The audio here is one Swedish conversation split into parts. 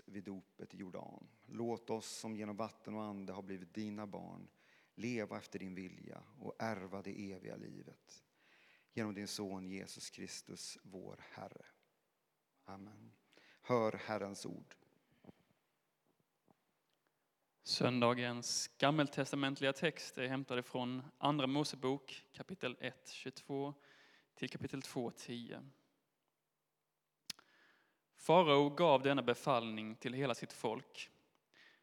oss vid dopet i Jordan. Låt oss som genom vatten och ande har blivit dina barn leva efter din vilja och ärva det eviga livet. Genom din son Jesus Kristus, vår Herre. Amen. Hör Herrens ord. Söndagens gammeltestamentliga text är hämtad från Andra Mosebok kapitel 1, 22 till kapitel 2, 10. Farao gav denna befallning till hela sitt folk.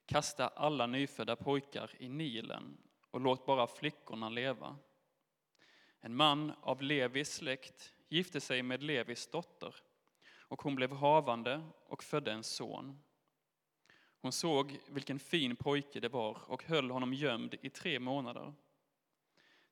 Kasta alla nyfödda pojkar i Nilen och låt bara flickorna leva. En man av Levis släkt gifte sig med Levis dotter och hon blev havande och födde en son. Hon såg vilken fin pojke det var och höll honom gömd i tre månader.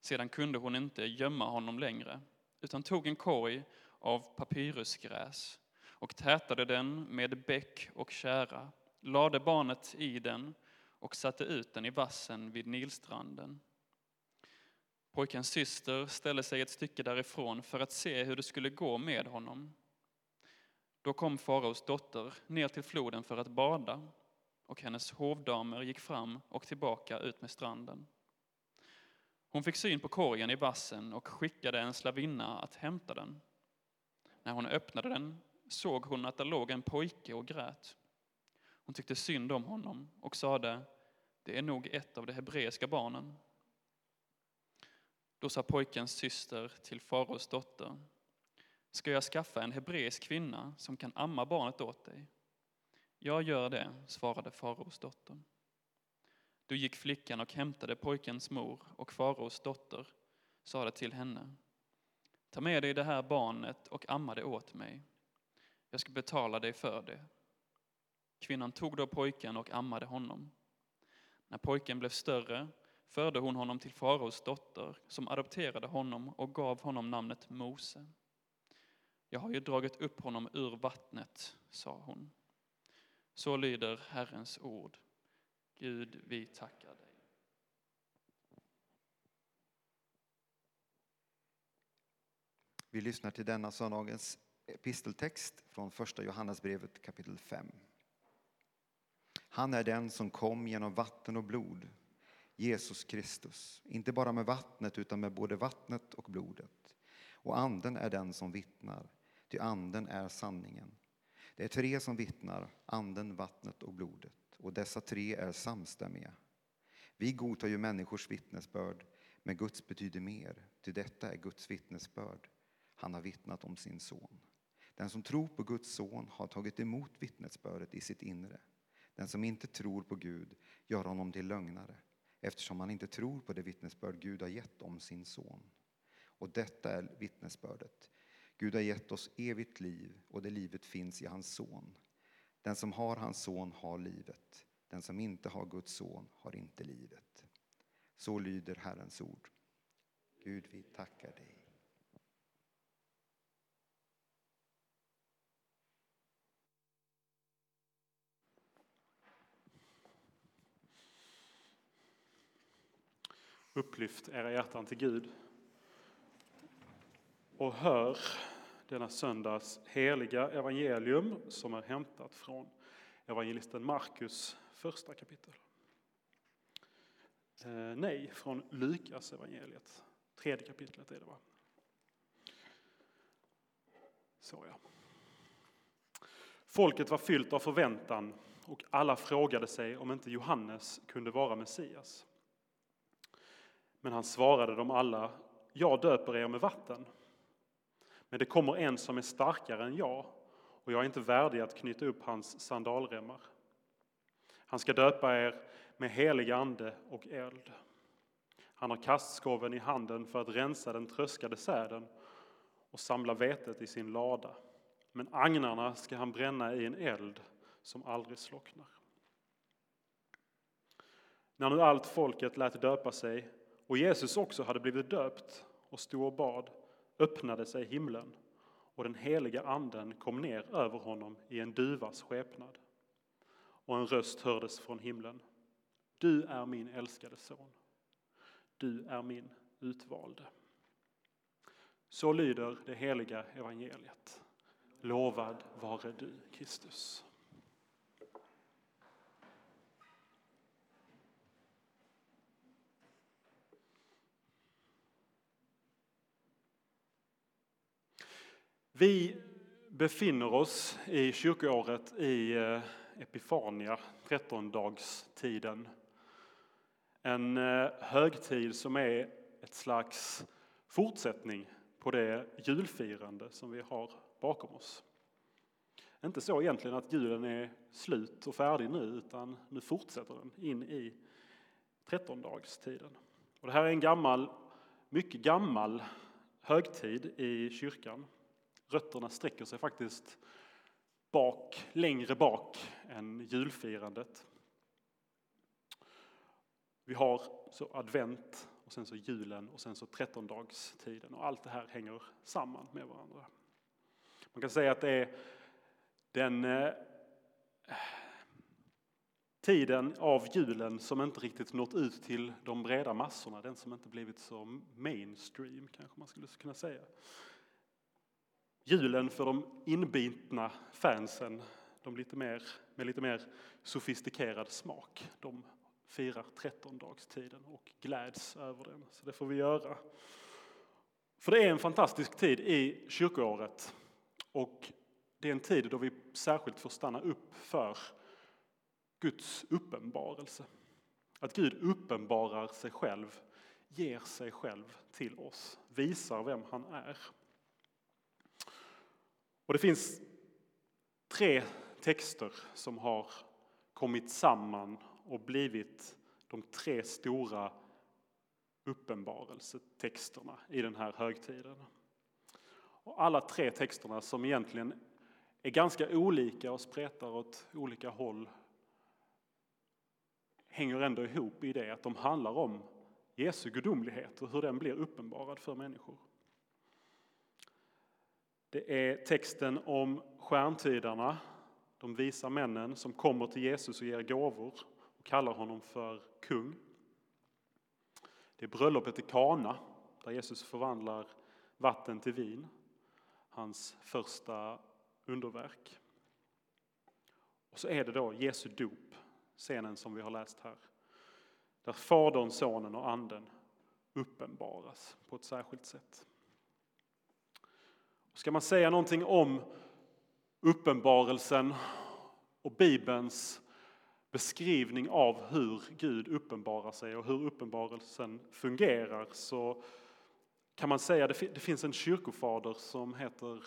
Sedan kunde hon inte gömma honom längre, utan tog en korg av papyrusgräs och tätade den med bäck och kära, lade barnet i den och satte ut den i vassen vid Nilstranden. Pojkens syster ställde sig ett stycke därifrån för att se hur det skulle gå med honom. Då kom faraos dotter ner till floden för att bada och hennes hovdamer gick fram och tillbaka ut med stranden. Hon fick syn på korgen i vassen och skickade en slavinna att hämta den. När hon öppnade den såg hon att där låg en pojke och grät. Hon tyckte synd om honom och sade, det är nog ett av de hebreiska barnen. Då sa pojkens syster till faraos dotter, ska jag skaffa en hebreisk kvinna som kan amma barnet åt dig? Jag gör det, svarade faraos dotter. Då gick flickan och hämtade pojkens mor och faraos dotter sade till henne, ta med dig det här barnet och amma det åt mig. Jag ska betala dig för det. Kvinnan tog då pojken och ammade honom. När pojken blev större förde hon honom till faraos dotter som adopterade honom och gav honom namnet Mose. Jag har ju dragit upp honom ur vattnet, sa hon. Så lyder Herrens ord. Gud, vi tackar dig. Vi lyssnar till denna söndagens episteltext från första Johannesbrevet kapitel 5. Han är den som kom genom vatten och blod, Jesus Kristus, inte bara med vattnet utan med både vattnet och blodet. Och anden är den som vittnar, ty anden är sanningen. Det är tre som vittnar, anden, vattnet och blodet, och dessa tre är samstämmiga. Vi godtar ju människors vittnesbörd, men Guds betyder mer, ty detta är Guds vittnesbörd. Han har vittnat om sin son. Den som tror på Guds son har tagit emot vittnesbördet i sitt inre. Den som inte tror på Gud gör honom till lögnare eftersom han inte tror på det vittnesbörd Gud har gett om sin son. Och detta är vittnesbördet. Gud har gett oss evigt liv och det livet finns i hans son. Den som har hans son har livet. Den som inte har Guds son har inte livet. Så lyder Herrens ord. Gud, vi tackar dig. Upplyft era hjärtan till Gud och hör denna söndags heliga evangelium som är hämtat från evangelisten Markus första kapitel. Eh, nej, från Lukas evangeliet. Tredje kapitlet är det va? Så ja. Folket var fyllt av förväntan och alla frågade sig om inte Johannes kunde vara Messias. Men han svarade dem alla, jag döper er med vatten. Men det kommer en som är starkare än jag och jag är inte värdig att knyta upp hans sandalremmar. Han ska döpa er med helig ande och eld. Han har kastskoven i handen för att rensa den tröskade säden och samla vetet i sin lada. Men agnarna ska han bränna i en eld som aldrig slocknar. När nu allt folket lät döpa sig och Jesus också hade blivit döpt och stod och bad öppnade sig himlen och den heliga anden kom ner över honom i en duvas skepnad. Och en röst hördes från himlen. Du är min älskade son. Du är min utvalde. Så lyder det heliga evangeliet. Lovad vare du, Kristus. Vi befinner oss i kyrkoåret i eh, Epifania, trettondagstiden. En eh, högtid som är ett slags fortsättning på det julfirande som vi har bakom oss. Inte så egentligen att julen är slut och färdig nu, utan nu fortsätter den in i trettondagstiden. Och det här är en gammal, mycket gammal högtid i kyrkan. Rötterna sträcker sig faktiskt bak, längre bak än julfirandet. Vi har så advent och sen så julen och sen så trettondagstiden och allt det här hänger samman med varandra. Man kan säga att det är den eh, tiden av julen som inte riktigt nått ut till de breda massorna, den som inte blivit så mainstream kanske man skulle kunna säga. Julen för de inbitna fansen, de lite mer, med lite mer sofistikerad smak, de firar trettondagstiden och gläds över den. Så det får vi göra. För det är en fantastisk tid i kyrkoåret och det är en tid då vi särskilt får stanna upp för Guds uppenbarelse. Att Gud uppenbarar sig själv, ger sig själv till oss, visar vem han är. Och det finns tre texter som har kommit samman och blivit de tre stora uppenbarelsetexterna i den här högtiden. Och alla tre texterna som egentligen är ganska olika och spretar åt olika håll hänger ändå ihop i det att de handlar om Jesu gudomlighet och hur den blir uppenbarad för människor. Det är texten om stjärntydarna, de visa männen som kommer till Jesus och ger gåvor och kallar honom för kung. Det är bröllopet i Kana där Jesus förvandlar vatten till vin, hans första underverk. Och så är det då Jesu dop, scenen som vi har läst här. Där Fadern, Sonen och Anden uppenbaras på ett särskilt sätt. Ska man säga någonting om uppenbarelsen och Bibelns beskrivning av hur Gud uppenbarar sig och hur uppenbarelsen fungerar så kan man säga att det finns en kyrkofader som heter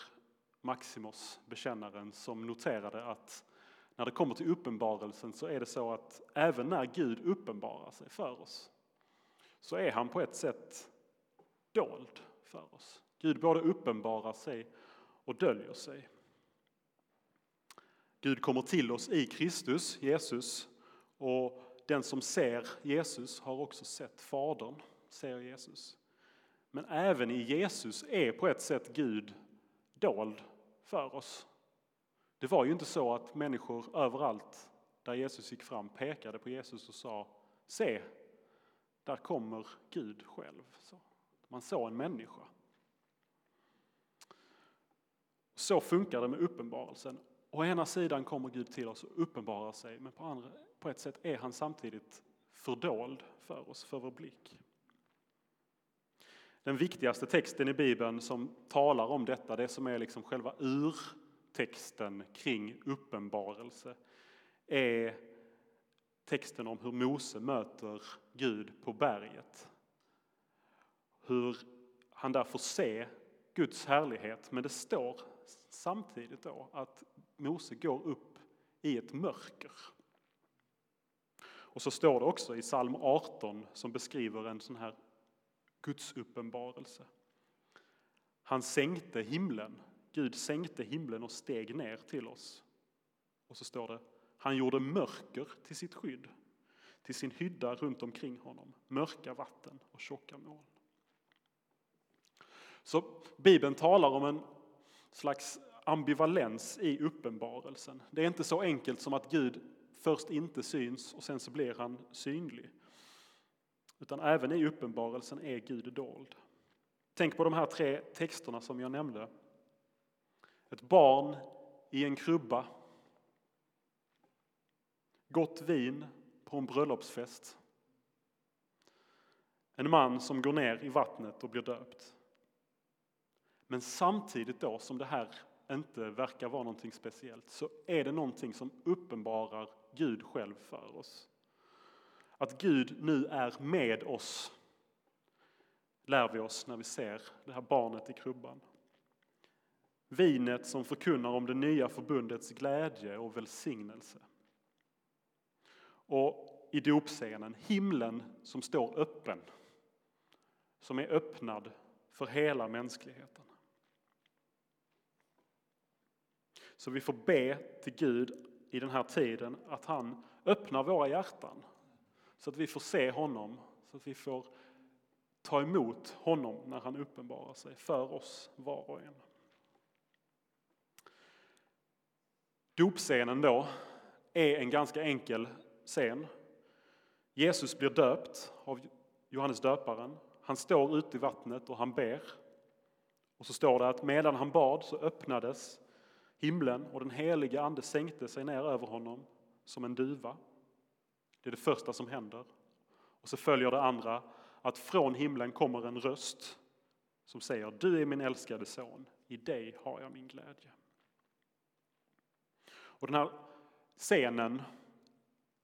Maximus, bekännaren, som noterade att när det kommer till uppenbarelsen så är det så att även när Gud uppenbarar sig för oss så är han på ett sätt dold för oss. Gud både uppenbarar sig och döljer sig. Gud kommer till oss i Kristus, Jesus, och den som ser Jesus har också sett Fadern, ser Jesus. Men även i Jesus är på ett sätt Gud dold för oss. Det var ju inte så att människor överallt där Jesus gick fram pekade på Jesus och sa Se, där kommer Gud själv. Så man såg en människa. Så funkar det med uppenbarelsen. Å ena sidan kommer Gud till oss och uppenbarar sig, men på, andra, på ett sätt är han samtidigt fördold för oss, för vår blick. Den viktigaste texten i Bibeln som talar om detta, det som är liksom själva urtexten kring uppenbarelse, är texten om hur Mose möter Gud på berget. Hur han där får se Guds härlighet, men det står samtidigt då att Mose går upp i ett mörker. Och så står det också i psalm 18 som beskriver en sån här Guds uppenbarelse. Han sänkte himlen, Gud sänkte himlen och steg ner till oss. Och så står det, han gjorde mörker till sitt skydd, till sin hydda runt omkring honom, mörka vatten och tjocka moln. Så Bibeln talar om en slags ambivalens i uppenbarelsen. Det är inte så enkelt som att Gud först inte syns och sen så blir han synlig. Utan även i uppenbarelsen är Gud dold. Tänk på de här tre texterna som jag nämnde. Ett barn i en krubba. Gott vin på en bröllopsfest. En man som går ner i vattnet och blir döpt. Men samtidigt då som det här inte verkar vara någonting speciellt så är det någonting som uppenbarar Gud själv för oss. Att Gud nu är med oss lär vi oss när vi ser det här barnet i krubban. Vinet som förkunnar om det nya förbundets glädje och välsignelse. Och i dopscenen, himlen som står öppen, som är öppnad för hela mänskligheten. Så vi får be till Gud i den här tiden att han öppnar våra hjärtan så att vi får se honom, så att vi får ta emot honom när han uppenbarar sig för oss var och en. Dopscenen då är en ganska enkel scen. Jesus blir döpt av Johannes döparen. Han står ute i vattnet och han ber. Och så står det att medan han bad så öppnades himlen och den helige ande sänkte sig ner över honom som en duva. Det är det första som händer. Och så följer det andra att från himlen kommer en röst som säger Du är min älskade son, i dig har jag min glädje. Och den här scenen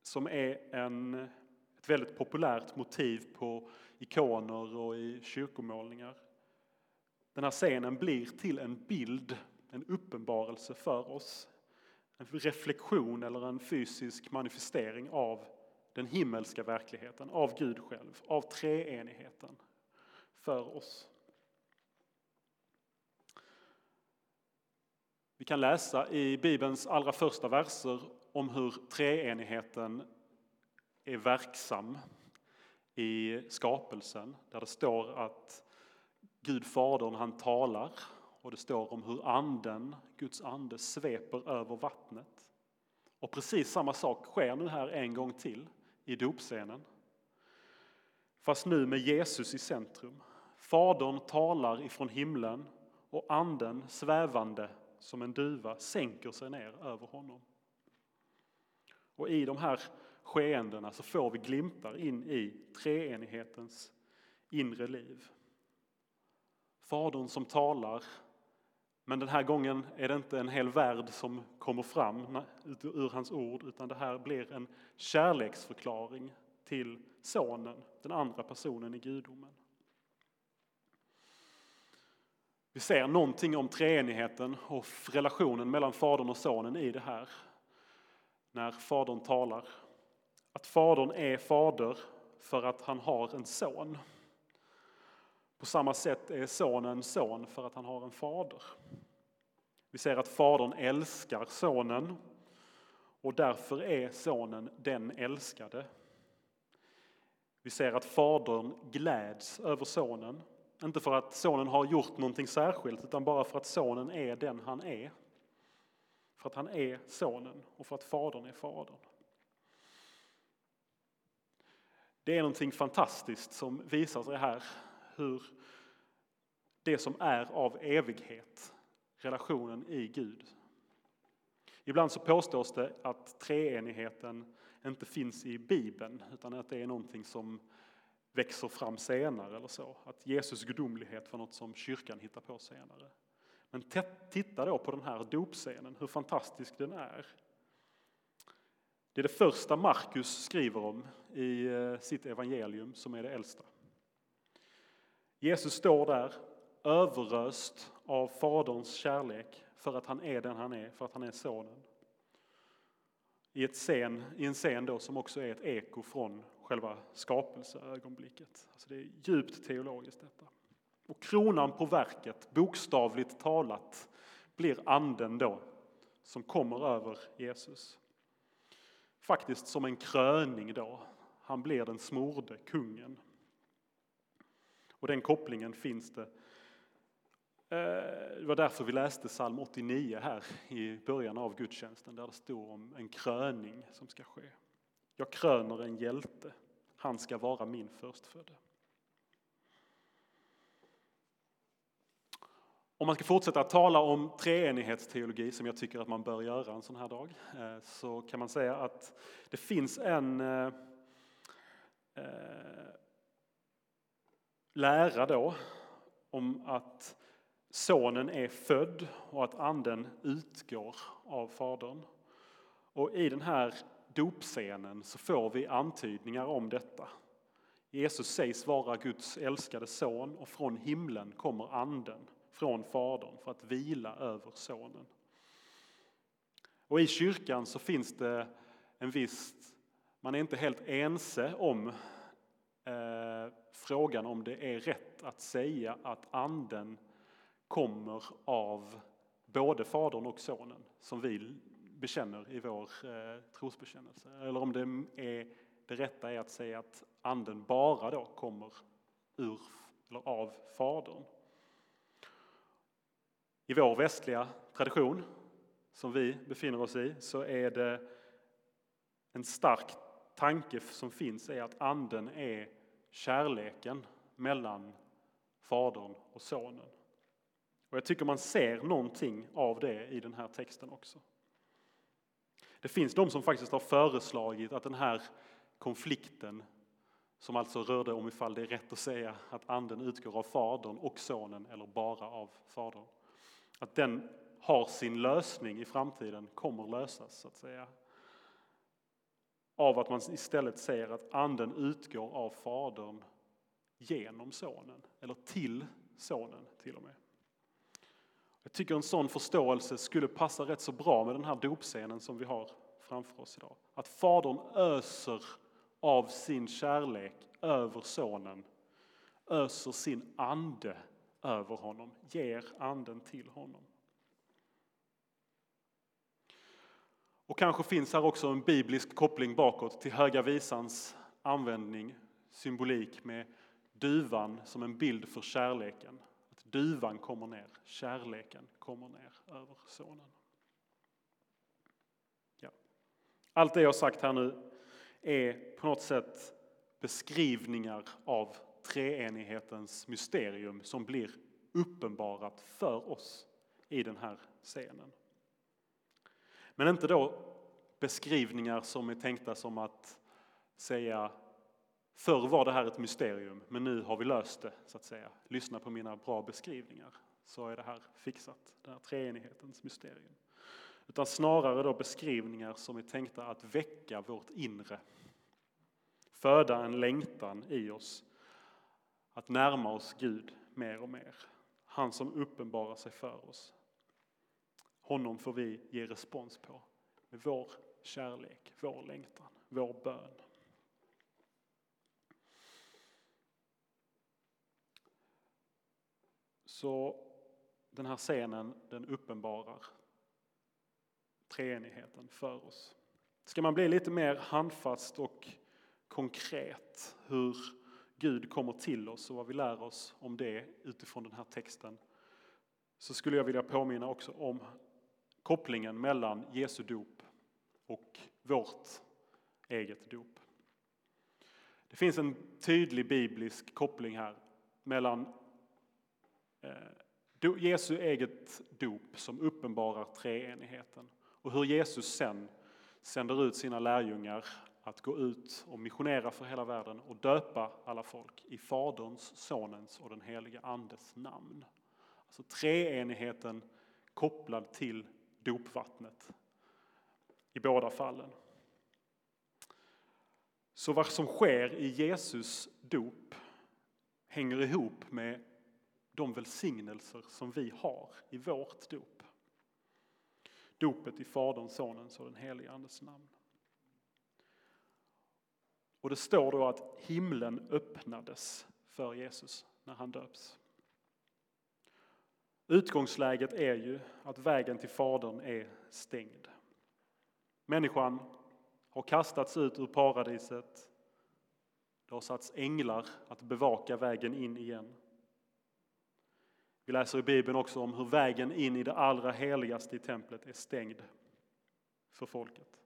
som är en, ett väldigt populärt motiv på ikoner och i kyrkomålningar. Den här scenen blir till en bild, en uppenbarelse för oss. En reflektion eller en fysisk manifestering av den himmelska verkligheten, av Gud själv, av treenigheten för oss. Vi kan läsa i Bibelns allra första verser om hur treenigheten är verksam i skapelsen. Där det står att Gud Fadern han talar och det står om hur anden, Guds ande sveper över vattnet. Och precis samma sak sker nu här en gång till i dopscenen. Fast nu med Jesus i centrum. Fadern talar ifrån himlen och anden svävande som en duva sänker sig ner över honom. Och i de här skeendena så får vi glimtar in i treenighetens inre liv. Fadern som talar, men den här gången är det inte en hel värld som kommer fram ur hans ord, utan det här blir en kärleksförklaring till sonen, den andra personen i gudomen. Vi ser någonting om treenigheten och relationen mellan Fadern och Sonen i det här. När Fadern talar. Att Fadern är fader för att han har en son. På samma sätt är Sonen son för att han har en fader. Vi ser att Fadern älskar Sonen och därför är Sonen den älskade. Vi ser att Fadern gläds över Sonen inte för att sonen har gjort någonting särskilt utan bara för att sonen är den han är. För att han är sonen och för att fadern är fadern. Det är någonting fantastiskt som visar sig här hur det som är av evighet, relationen i Gud. Ibland så påstås det att treenigheten inte finns i Bibeln utan att det är någonting som växer fram senare eller så. Att Jesus gudomlighet var något som kyrkan hittar på senare. Men titta då på den här dopscenen, hur fantastisk den är. Det är det första Markus skriver om i eh, sitt evangelium som är det äldsta. Jesus står där överöst av Faderns kärlek för att han är den han är, för att han är sonen. I, ett scen, i en scen då som också är ett eko från själva skapelseögonblicket. Alltså det är djupt teologiskt detta. Och kronan på verket, bokstavligt talat, blir anden då som kommer över Jesus. Faktiskt som en kröning då. Han blir den smorde kungen. Och den kopplingen finns det. Eh, det var därför vi läste psalm 89 här i början av gudstjänsten där det står om en kröning som ska ske. Jag kröner en hjälte. Han ska vara min förstfödde. Om man ska fortsätta att tala om treenighetsteologi, som jag tycker att man bör göra en sån här dag, eh, så kan man säga att det finns en eh, lära då om att Sonen är född och att anden utgår av Fadern. Och i den här dopscenen så får vi antydningar om detta. Jesus sägs vara Guds älskade son och från himlen kommer anden från Fadern för att vila över sonen. Och i kyrkan så finns det en viss, man är inte helt ense om frågan om det är rätt att säga att anden kommer av både Fadern och Sonen som vi bekänner i vår eh, trosbekännelse. Eller om det, är, det rätta är att säga att anden bara då kommer ur, eller av Fadern. I vår västliga tradition som vi befinner oss i så är det en stark tanke som finns är att anden är kärleken mellan Fadern och Sonen. Och jag tycker man ser någonting av det i den här texten också. Det finns de som faktiskt har föreslagit att den här konflikten, som alltså rörde om ifall det är rätt att säga att anden utgår av Fadern och Sonen eller bara av Fadern, att den har sin lösning i framtiden, kommer lösas så att säga. Av att man istället säger att anden utgår av Fadern genom Sonen, eller till Sonen till och med. Jag tycker en sån förståelse skulle passa rätt så bra med den här dopscenen som vi har framför oss idag. Att Fadern öser av sin kärlek över Sonen, öser sin ande över honom, ger anden till honom. Och kanske finns här också en biblisk koppling bakåt till Höga Visans användning, symbolik med duvan som en bild för kärleken. Att duvan kommer ner, kärleken kommer ner över sonen. Ja. Allt det jag har sagt här nu är på något sätt beskrivningar av treenighetens mysterium som blir uppenbarat för oss i den här scenen. Men inte då beskrivningar som är tänkta som att säga Förr var det här ett mysterium, men nu har vi löst det, så att säga. Lyssna på mina bra beskrivningar, så är det här fixat, den här treenighetens mysterium. Utan snarare då beskrivningar som är tänkta att väcka vårt inre. Föda en längtan i oss, att närma oss Gud mer och mer. Han som uppenbarar sig för oss. Honom får vi ge respons på med vår kärlek, vår längtan, vår bön. Så den här scenen den uppenbarar treenigheten för oss. Ska man bli lite mer handfast och konkret hur Gud kommer till oss och vad vi lär oss om det utifrån den här texten så skulle jag vilja påminna också om kopplingen mellan Jesu dop och vårt eget dop. Det finns en tydlig biblisk koppling här mellan eh, Jesu eget dop som uppenbarar treenigheten och hur Jesus sen sänder ut sina lärjungar att gå ut och missionera för hela världen och döpa alla folk i Faderns, Sonens och den helige Andes namn. Alltså treenigheten kopplad till dopvattnet i båda fallen. Så vad som sker i Jesus dop hänger ihop med de välsignelser som vi har i vårt dop. Dopet i Faderns, Sonens och den helige Andes namn. Och det står då att himlen öppnades för Jesus när han döps. Utgångsläget är ju att vägen till Fadern är stängd. Människan har kastats ut ur paradiset. Det har satts änglar att bevaka vägen in igen. Vi läser i Bibeln också om hur vägen in i det allra heligaste i templet är stängd för folket.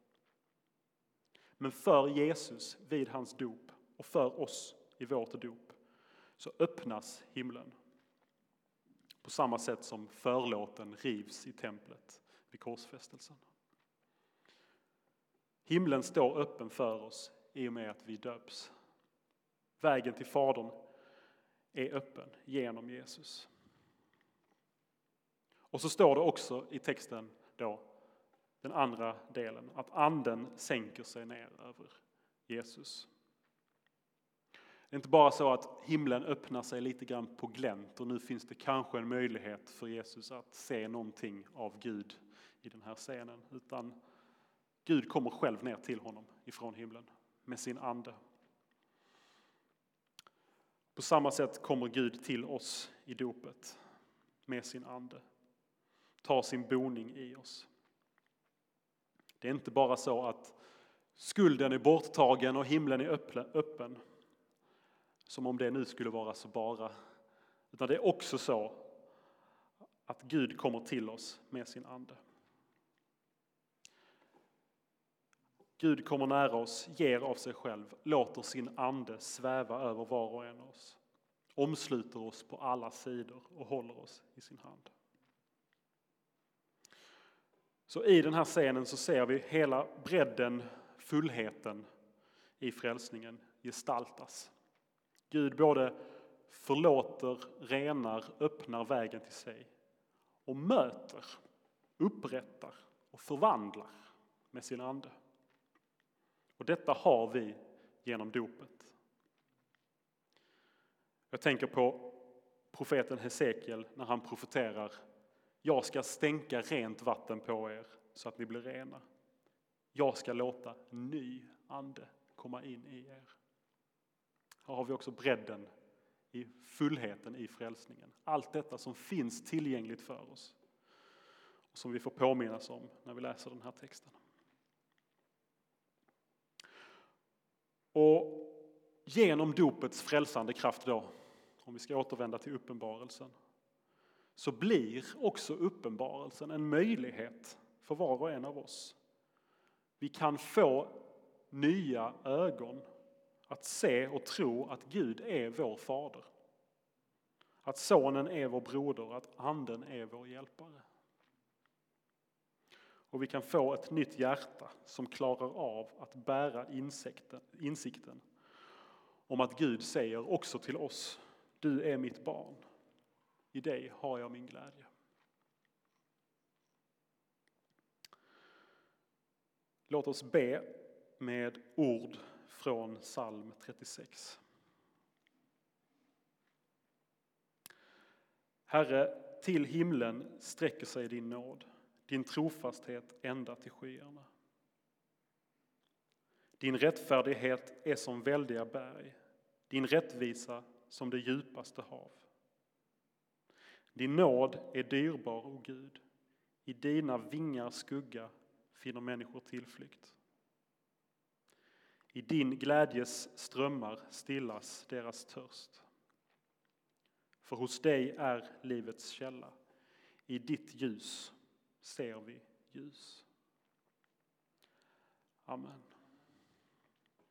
Men för Jesus vid hans dop och för oss i vårt dop så öppnas himlen. På samma sätt som förlåten rivs i templet vid korsfästelsen. Himlen står öppen för oss i och med att vi döps. Vägen till Fadern är öppen genom Jesus. Och så står det också i texten då, den andra delen, att anden sänker sig ner över Jesus. Det är inte bara så att himlen öppnar sig lite grann på glänt och nu finns det kanske en möjlighet för Jesus att se någonting av Gud i den här scenen, utan Gud kommer själv ner till honom ifrån himlen med sin ande. På samma sätt kommer Gud till oss i dopet med sin ande, tar sin boning i oss. Det är inte bara så att skulden är borttagen och himlen är öppen, som om det nu skulle vara så bara. Utan det är också så att Gud kommer till oss med sin ande. Gud kommer nära oss, ger av sig själv, låter sin ande sväva över var och en av oss. Omsluter oss på alla sidor och håller oss i sin hand. Så i den här scenen så ser vi hela bredden, fullheten i frälsningen gestaltas. Gud både förlåter, renar, öppnar vägen till sig och möter, upprättar och förvandlar med sin ande. Och detta har vi genom dopet. Jag tänker på profeten Hesekiel när han profeterar Jag ska stänka rent vatten på er så att ni blir rena. Jag ska låta ny ande komma in i er. Här har vi också bredden i fullheten i frälsningen. Allt detta som finns tillgängligt för oss och som vi får påminnas om när vi läser den här texten. Och genom dopets frälsande kraft då, om vi ska återvända till uppenbarelsen, så blir också uppenbarelsen en möjlighet för var och en av oss. Vi kan få nya ögon att se och tro att Gud är vår fader. Att sonen är vår broder, att anden är vår hjälpare. Och vi kan få ett nytt hjärta som klarar av att bära insikten, insikten om att Gud säger också till oss, du är mitt barn, i dig har jag min glädje. Låt oss be med ord från psalm 36. Herre, till himlen sträcker sig din nåd din trofasthet ända till skyarna. Din rättfärdighet är som väldiga berg, din rättvisa som det djupaste hav. Din nåd är dyrbar, o Gud. I dina vingars skugga finner människor tillflykt. I din glädjes strömmar stillas deras törst. För hos dig är livets källa. I ditt ljus ser vi ljus. Amen.